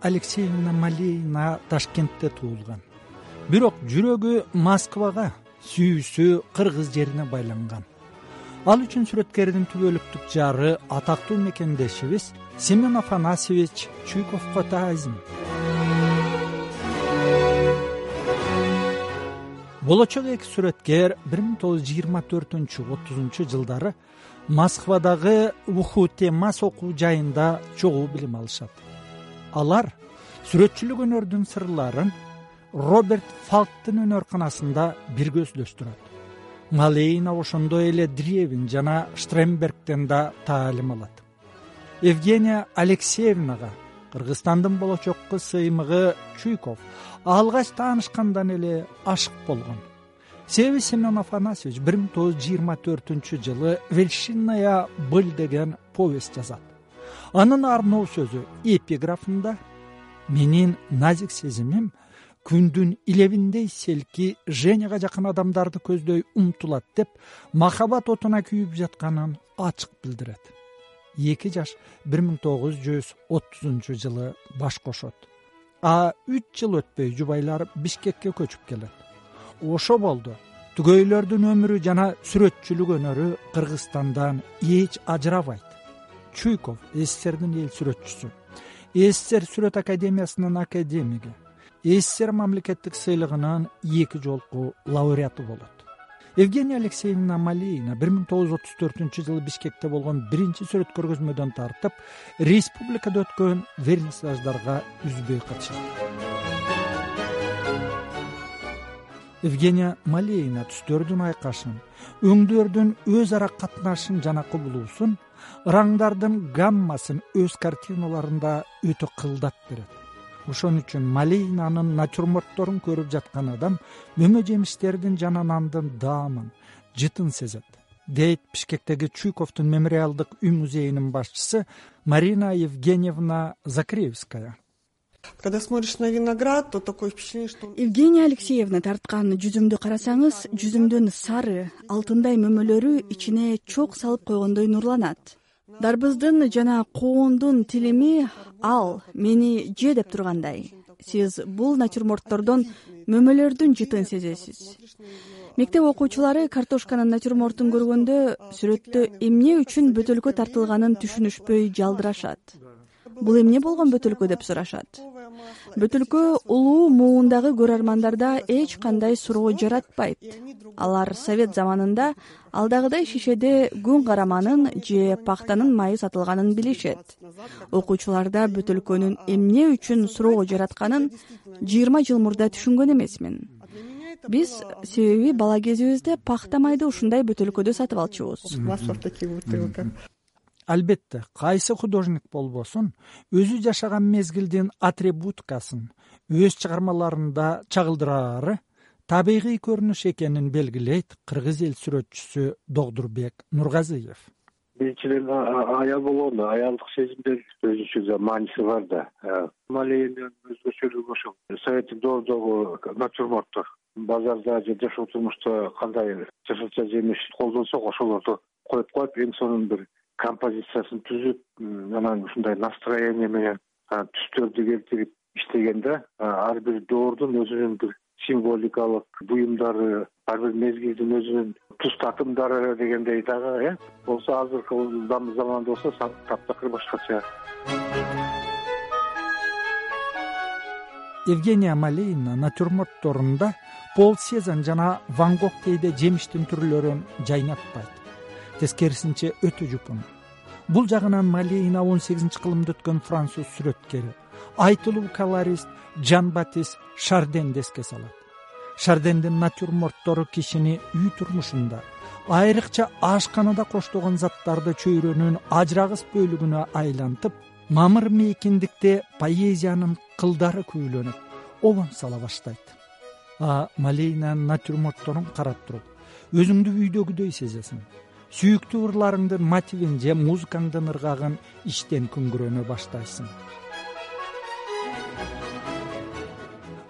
алексеевна малеина ташкентте туулган. Бирок жүрөгү москвага сүйүүсү кыргыз жерине байланган. Ал үчүн сүрөткердин түбөлүктүк жары атактуу мекендешибиз. Семен афанасьевич чуйковго таазим болочок эки сүрөткер бир миң тогуз жүз жыйырма төртүнчү отузунчу жылдары москвадагы ухутемас окуу жайында чогуу билим алышат алар сүрөтчүлүк өнөрдүн сырларын роберт фалктын өнөрканасында бирге өздөштүрөт малейна ошондой эле древин жана штрембергден да таалим алат. Евгения алексеевнага кыргызстандын болочокко сыймыгы чуйков алгач таанышкандан эле ашык болгон. Себеби семен афанасьевич бир миң тогуз жүз жыйырма төртүнчү жылы вершинная быль деген повесть жазат анын арноо сөзү эпиграфында менин назик сезимим күндүн илебиндей селки женяга жакын адамдарды көздөй умтулат деп махабат отуна күйүп жатканын ачык билдирет. Эки жаш бир миң тогуз жүз отузунчу жылы баш кошот. А үч жыл өтпөй жубайлар бишкекке көчүп келет. Ошо болду. Түгөйлөрдүн өмүрү жана сүрөтчүлүк өнөрү кыргызстандан эч ажырабайт чуйков сссрдин эл сүрөтчүсү. Ссср сүрөт академиясынын академиги. Ссср мамлекеттик сыйлыгынын эки жолку лауреаты болот. Евгения алексеевна малеина бир миң тогуз жүз отуз төртүнчү жылы бишкекте болгон биринчи сүрөт көргөзмөдөн тартып республикада өткөн вернисаждарга үзбөй катышат евгения малеина түстөрдүн айкашын өңдөрдүн өз ара катнашын жана кубулуусун ыраңдардын гаммасын өз картиналарында өтө кылдат берет. Ошон үчүн малейнанын натюрмортторун көрүп жаткан адам мөмө жемиштердин жана нандын даамын жытын сезет. Дейт бишкектеги чуйковдун мемориалдык үй музейинин башчысы марина евгеньевна закревская когда смотришь на виноград то такое впечатление что евгения алексеевна тарткан жүзүмдү карасаңыз жүзүмдүн сары алтындай мөмөлөрү ичине чок салып койгондой нурланат. Дарбыздын жана коондун тилими ал мени же деп тургандай. Сиз бул натюрморттордон мөмөлөрдүн жытын сезесиз. Мектеп окуучулары картошканын натюрмортун көргөндө сүрөттө эмне үчүн бөтөлкө тартылганын түшүнүшпөй жалдырашат. Бул эмне болгон бөтөлкө деп сурашат бөтөлкө улуу муундагы көрөрмандарда эч кандай суроо жаратпайт. Алар совет заманында алдагыдай шишеде күн караманын же пахтанын майы сатылганын билишет. Окуучуларда бөтөлкөнүн эмне үчүн суроо жаратканын жыйырма жыл мурда түшүнгөн эмесмин. Биз себеби бала кезибизде пахта майды ушундай бөтөлкөдө сатып алчубуз масло в таких бутылках албетте кайсы художник болбосун өзү жашаган мезгилдин атрибуткасын өз чыгармаларында чагылдыраары табигый көрүнүш экенин белгилейт кыргыз эл сүрөтчүсү догдурбек нургазыев. Биринчиден аял болгондо аялдык сезимдин өзүнчө мааниси бар да. Малейнин өзгөчөлүгү ошол. Советтик доордогу натюрморттор базарда же жашоо турмушта кандай жашылча жемиш колдонсок ошолорду коюп коюп эң сонун бир композициясын түзүп анан ушундай настроение менен түстөрдү келтирип иштеген да ар бир доордун өзүнүн бир символикалык буюмдары ар бир мезгилдин өзүнүн туз татымдары дегендей дагы э болсо азыркы заманда болсо таптакыр башкача. Евгения малейна натюрмортторунда пол сезен жана ван гог кейде жемиштин түрлөрүн жайнатпайт. Тескерисинче өтө жупун бул жагынан малейна он сегизинчи кылымда өткөн француз сүрөткери айтылуу колорист жан батист шарденди эске салат. Шардендин натюрморттору кишини үй турмушунда айрыкча ашканада коштогон заттарды чөйрөнүн ажырагыс бөлүгүнө айлантып мамыр мейкиндикте поэзиянын кылдары күүлөнүп обон сала баштайт. А малейнанын натюрмортторун карап туруп өзүңдү үйдөгүдөй сезесиң сүйүктүү ырларыңдын мотивин же музыкаңдын ыргагын ичтен күңгүрөнө баштайсың.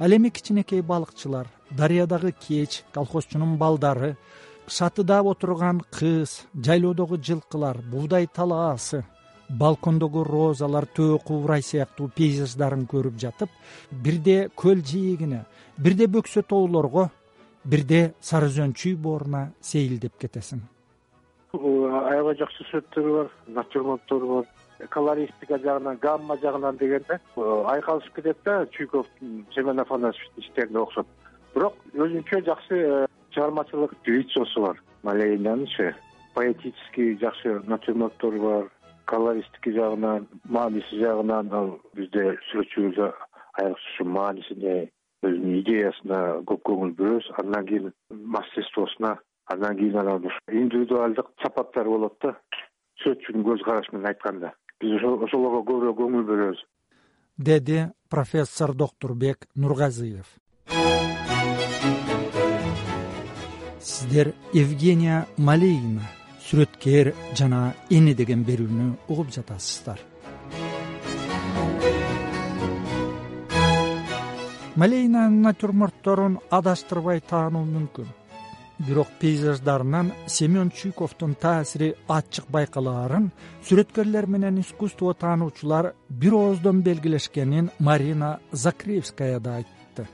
Ал эми кичинекей балыкчылар дарыядагы кеч колхозчунун балдары шатыда отурган кыз жайлоодогу жылкылар буудай талаасы балкондогу розалар төө кубрай сыяктуу пейзаждарын көрүп жатып бирде көл жээгине бирде бөксө тоолорго бирде сары зөнчүй бооруна сейилдеп кетесиң аябай жакшы сүрөттөрү бар натюрмонттору бар. Колористика жагынан гамма жагынан дегенде айкалышып кетет да чуйковдун семен афанасьевичтин иштерине окшоп. Бирок өзүнчө жакшы э, чыгармачылык лицосу бар малейнанычы поэтический жакшы натюрмонттору бар колористика жагынан мааниси жагынан ал бизде сүрөтчүбүздө айрыкча ушу маанисине өзүнүн идеясына көп көңүл бурөбүз андан кийин мастерствосуна андан кийин анан индивидуалдык сапаттары болот да. Сүрөтчүнүн көз карашы менен айтканда. Биз ошолорго көбүрөөк көңүл бөлөбүз. Деди профессор доктурбек нургазиев. Сиздер евгения малейина сүрөткер жана эне деген берүүнү угуп жатасыздар. Малейнанын натюрмортторун адаштырбай таануу мүмкүн бирок пейзаждарынан семен чуйковдун таасири ачык байкалаарын сүрөткерлер менен искусство таануучулар бир ооздон белгилешкенин марина закревская да айтты.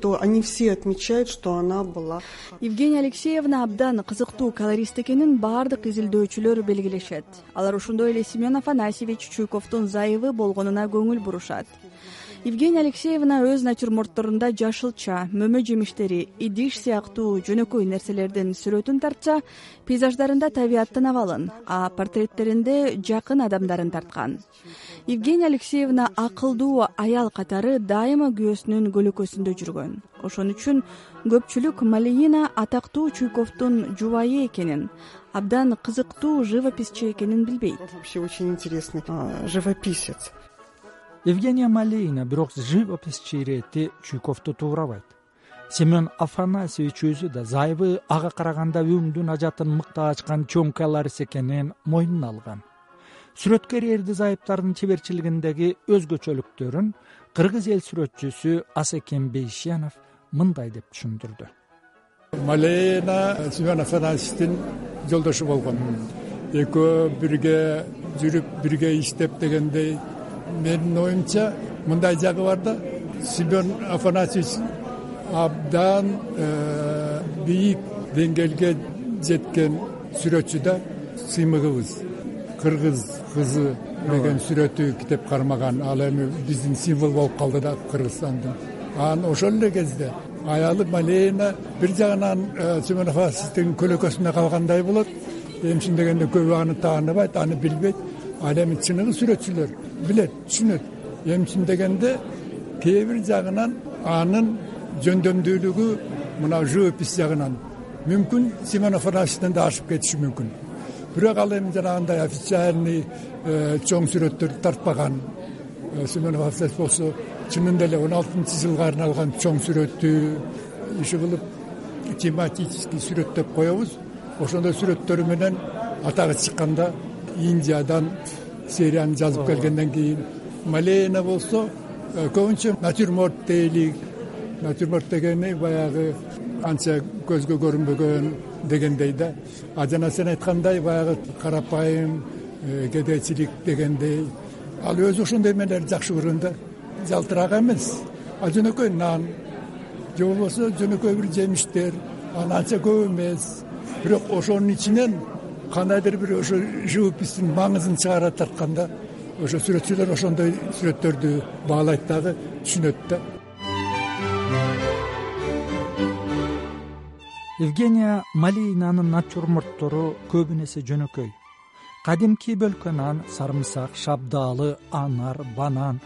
То они все отмечают что она была евгения алексеевна абдан кызыктуу колорист экенин баардык изилдөөчүлөр белгилешет. Алар ошондой эле семен афанасьевич чуйковдун зайыбы болгонуна көңүл бурушат евгения алексеевна өз натюрмортторунда жашылча мөмө жемиштери идиш сыяктуу жөнөкөй нерселердин сүрөтүн тартса пейзаждарында табияттын абалын а портреттеринде жакын адамдарын тарткан. Евгения алексеевна акылдуу аял катары дайыма күйөөсүнүн көлөкөсүндө жүргөн. Ошон үчүн көпчүлүк малейина атактуу чуйковдун жубайы экенин абдан кызыктуу живописчи экенин билбейт. Вообще очень интересный живописец евгения малейина бирок живописчи ирети чуйковду туурабайт. Семен афанасьевич өзү да зайыбы ага караганда өңдүн ажатын мыкты ачкан чоң колорист экенин мойнуна алган. Сүрөткер эрди зайыптардын чеберчилигиндеги өзгөчөлүктөрүн кыргыз эл сүрөтчүсү асекен бейшенов мындай деп түшүндүрдү. Малейина семен афанасьевичтин жолдошу болгон. Экөө бирге жүрүп бирге иштеп дегендей менин оюмча мындай жагы бар да семен афанасьевич абдан э, бийик деңгээлге жеткен сүрөтчү да сыймыгыбыз кыргыз кызы деген сүрөтү китеп кармаган. Ал эми биздин символ болуп калды да кыргызстандын. Анан ошол эле кезде аялы малейина бир жагынан э, семен афасьевичтин көлөкөсүндө калгандай болот. Эмчин дегенде көбү аны тааныбайт аны билбейт ал эми чыныгы сүрөтчүлөр билет түшүнөт. Эмчин дегенде кээ бир жагынан анын жөндөмдүүлүгү мына живопись жагынан мүмкүн семен афанасьевичтен да ашып кетиши мүмкүн. Бирок ал эми жанагындай официальный э, чоң сүрөттөрдү тартпаган э, семенов аф болсо чынында эле он алтынчы жылга арналган чоң сүрөттү иши кылып тематический сүрөт деп коебуз. Ошондой сүрөттөрү менен атагы чыкканда индиядан серияны жазып келгенден кийин. Малейина болсо э, көбүнчө натюрморт дейли. Натюрморт дегени баягы анча көзгө көрүнбөгөн дегендей да. А жана сен айткандай баягы карапайым э, кедейчилик дегендей. Ал өзү ошондой эмелерди жакшы көргөн да жалтыраак эмес. А жөнөкөй нан же болбосо жөнөкөй бир жемиштер анан анча көп эмес. Бирок ошонун ичинен кандайдыр бир ошо живописьтин маңызын чыгара тартканда ошо сүрөтчүлөр ошондой сүрөттөрдү баалайт дагы түшүнөт да. Евгения малейнанын натюрморттору көбүн эсе жөнөкөй кадимки бөлкө нан сарымсак шабдаалы анар банан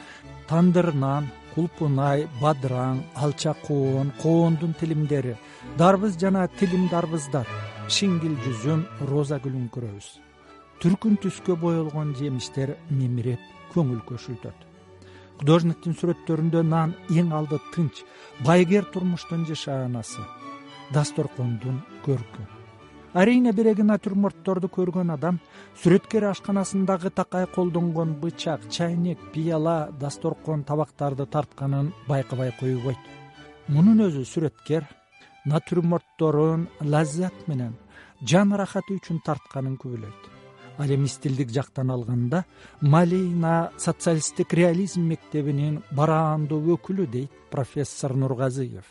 тандыр нан кулпунай бадыраң алча коон коондун тилимдери дарбыз жана тилим дарбыздар шиңгил жүзүм роза гүлүн көрөбүз. Түркүн түскө боелгон жемиштер мемиреп көңүл көчүртөт художниктин сүрөттөрүндө нан эң алды тынч байгер турмуштун жашаанасы дасторкондун көркү арийне биреги натюрмортторду көргөн адам сүрөткер ашканасындагы такай колдонгон бычак чайнек пыяла дасторкон табактарды тартканын байкабай койбойт мунун өзү сүрөткер натюрмортторун лаззат менен жан ырахаты үчүн тартканын күбөлөйт ал эми стилдик жактан алганда малейна социалисттик реализм мектебинин бараандуу өкүлү дейт профессор нургазыев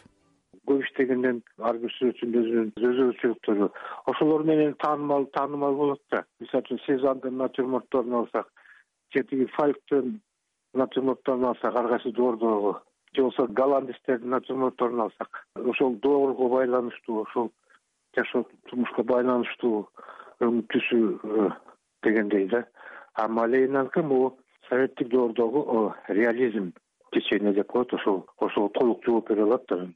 көп иштегенден ар бир сүрөтчүнүн өзүнүн өзгөчөлүктөрү ошолор менен таанымал таанымал болот да. Мисалы үчүн сезандын натюрмортторун алсак же тиги фальктын натюрмортторун алсак ар кайсы доордогу же болбосо голландецтердин натюрмортторун алсак ошол доорго байланыштуу ошол жашоо турмушка байланыштуу түсү э, дегендей да. А малейнаныкы могу советтик доордогу реализм течение деп коет ошол ошого толук жооп бере алат да.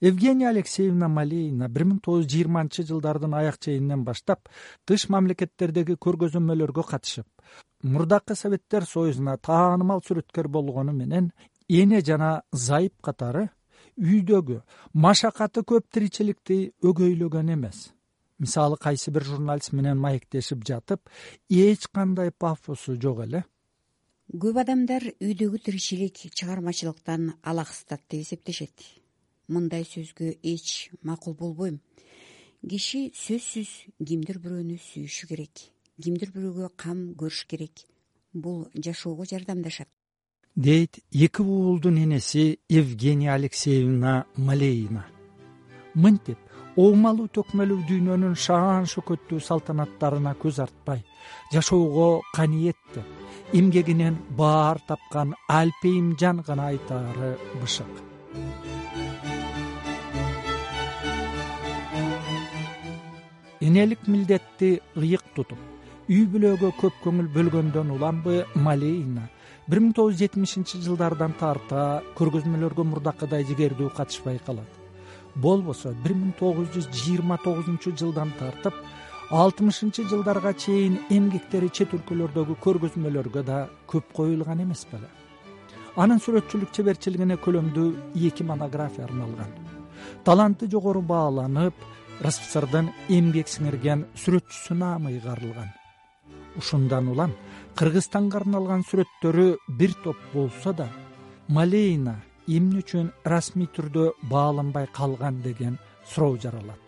Евгения алексеевна малейна бир миң тогуз жүз жыйырманчы жылдардын аяк ченинен баштап тыш мамлекеттердеги көргөзмөлөргө катышып мурдакы советтер союзуна таанымал сүрөткөр болгону менен эне жана зайып катары үйдөгү машакаты көп тиричиликти өгөйлөгөн эмес. Мисалы кайсы бир журналист менен маектешип жатып эч кандай пафосу жок эле. Көп адамдар үйдөгү тиричилик чыгармачылыктан алаксытат деп эсептешет. Мындай сөзгө эч макул болбойм. Киши сөзсүз кимдир бирөөнү сүйүшү керек. Кимдир бирөөгө кам көрүш керек. Бул жашоого жардамдашат дейт эки уулдун энеси евгения алексеевна малейна мынтип оомалуу төкмөлүү дүйнөнүн шаан шөкөттүү салтанаттарына көз артпай жашоого каниеттеп эмгегинен баар тапкан алпейимжан гана айтаары бышык. Энелик милдетти ыйык тутуп үй бүлөгө көп көңүл бөлгөндөн уланбы малейна бир миң тогуз жүз жетимишинчи жылдардан тарта көргөзмөлөргө мурдакыдай жигердүү катышпай калат болбосо бир миң тогуз жүз жыйырма тогузунчу жылдан тартып алтымышынчы жылдарга чейин эмгектери чет өлкөлөрдөгү көргөзмөлөргө да көп коюлган эмес беле. Анын сүрөтчүлүк чеберчилигине көлөмдүү эки монография арналган. Таланты жогору бааланып рсфсрдын эмгек сиңирген сүрөтчүсү наамы ыйгарылган ушундан улам кыргызстанга арналган сүрөттөрү бир топ болсо да малейна эмне үчүн расмий түрдө бааланбай калган деген суроо жаралат.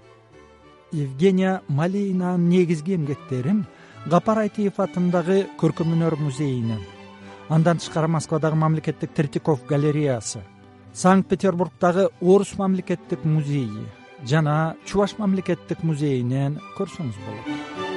Евгения малейнанын негизги эмгектерин гапар айтиев атындагы көркөм өнөр музейинен андан тышкары москвадагы мамлекеттик третьяков галереясы санкт петербургдагы орус мамлекеттик музейи жана чуваш мамлекеттик музейинен көрсөңүз болот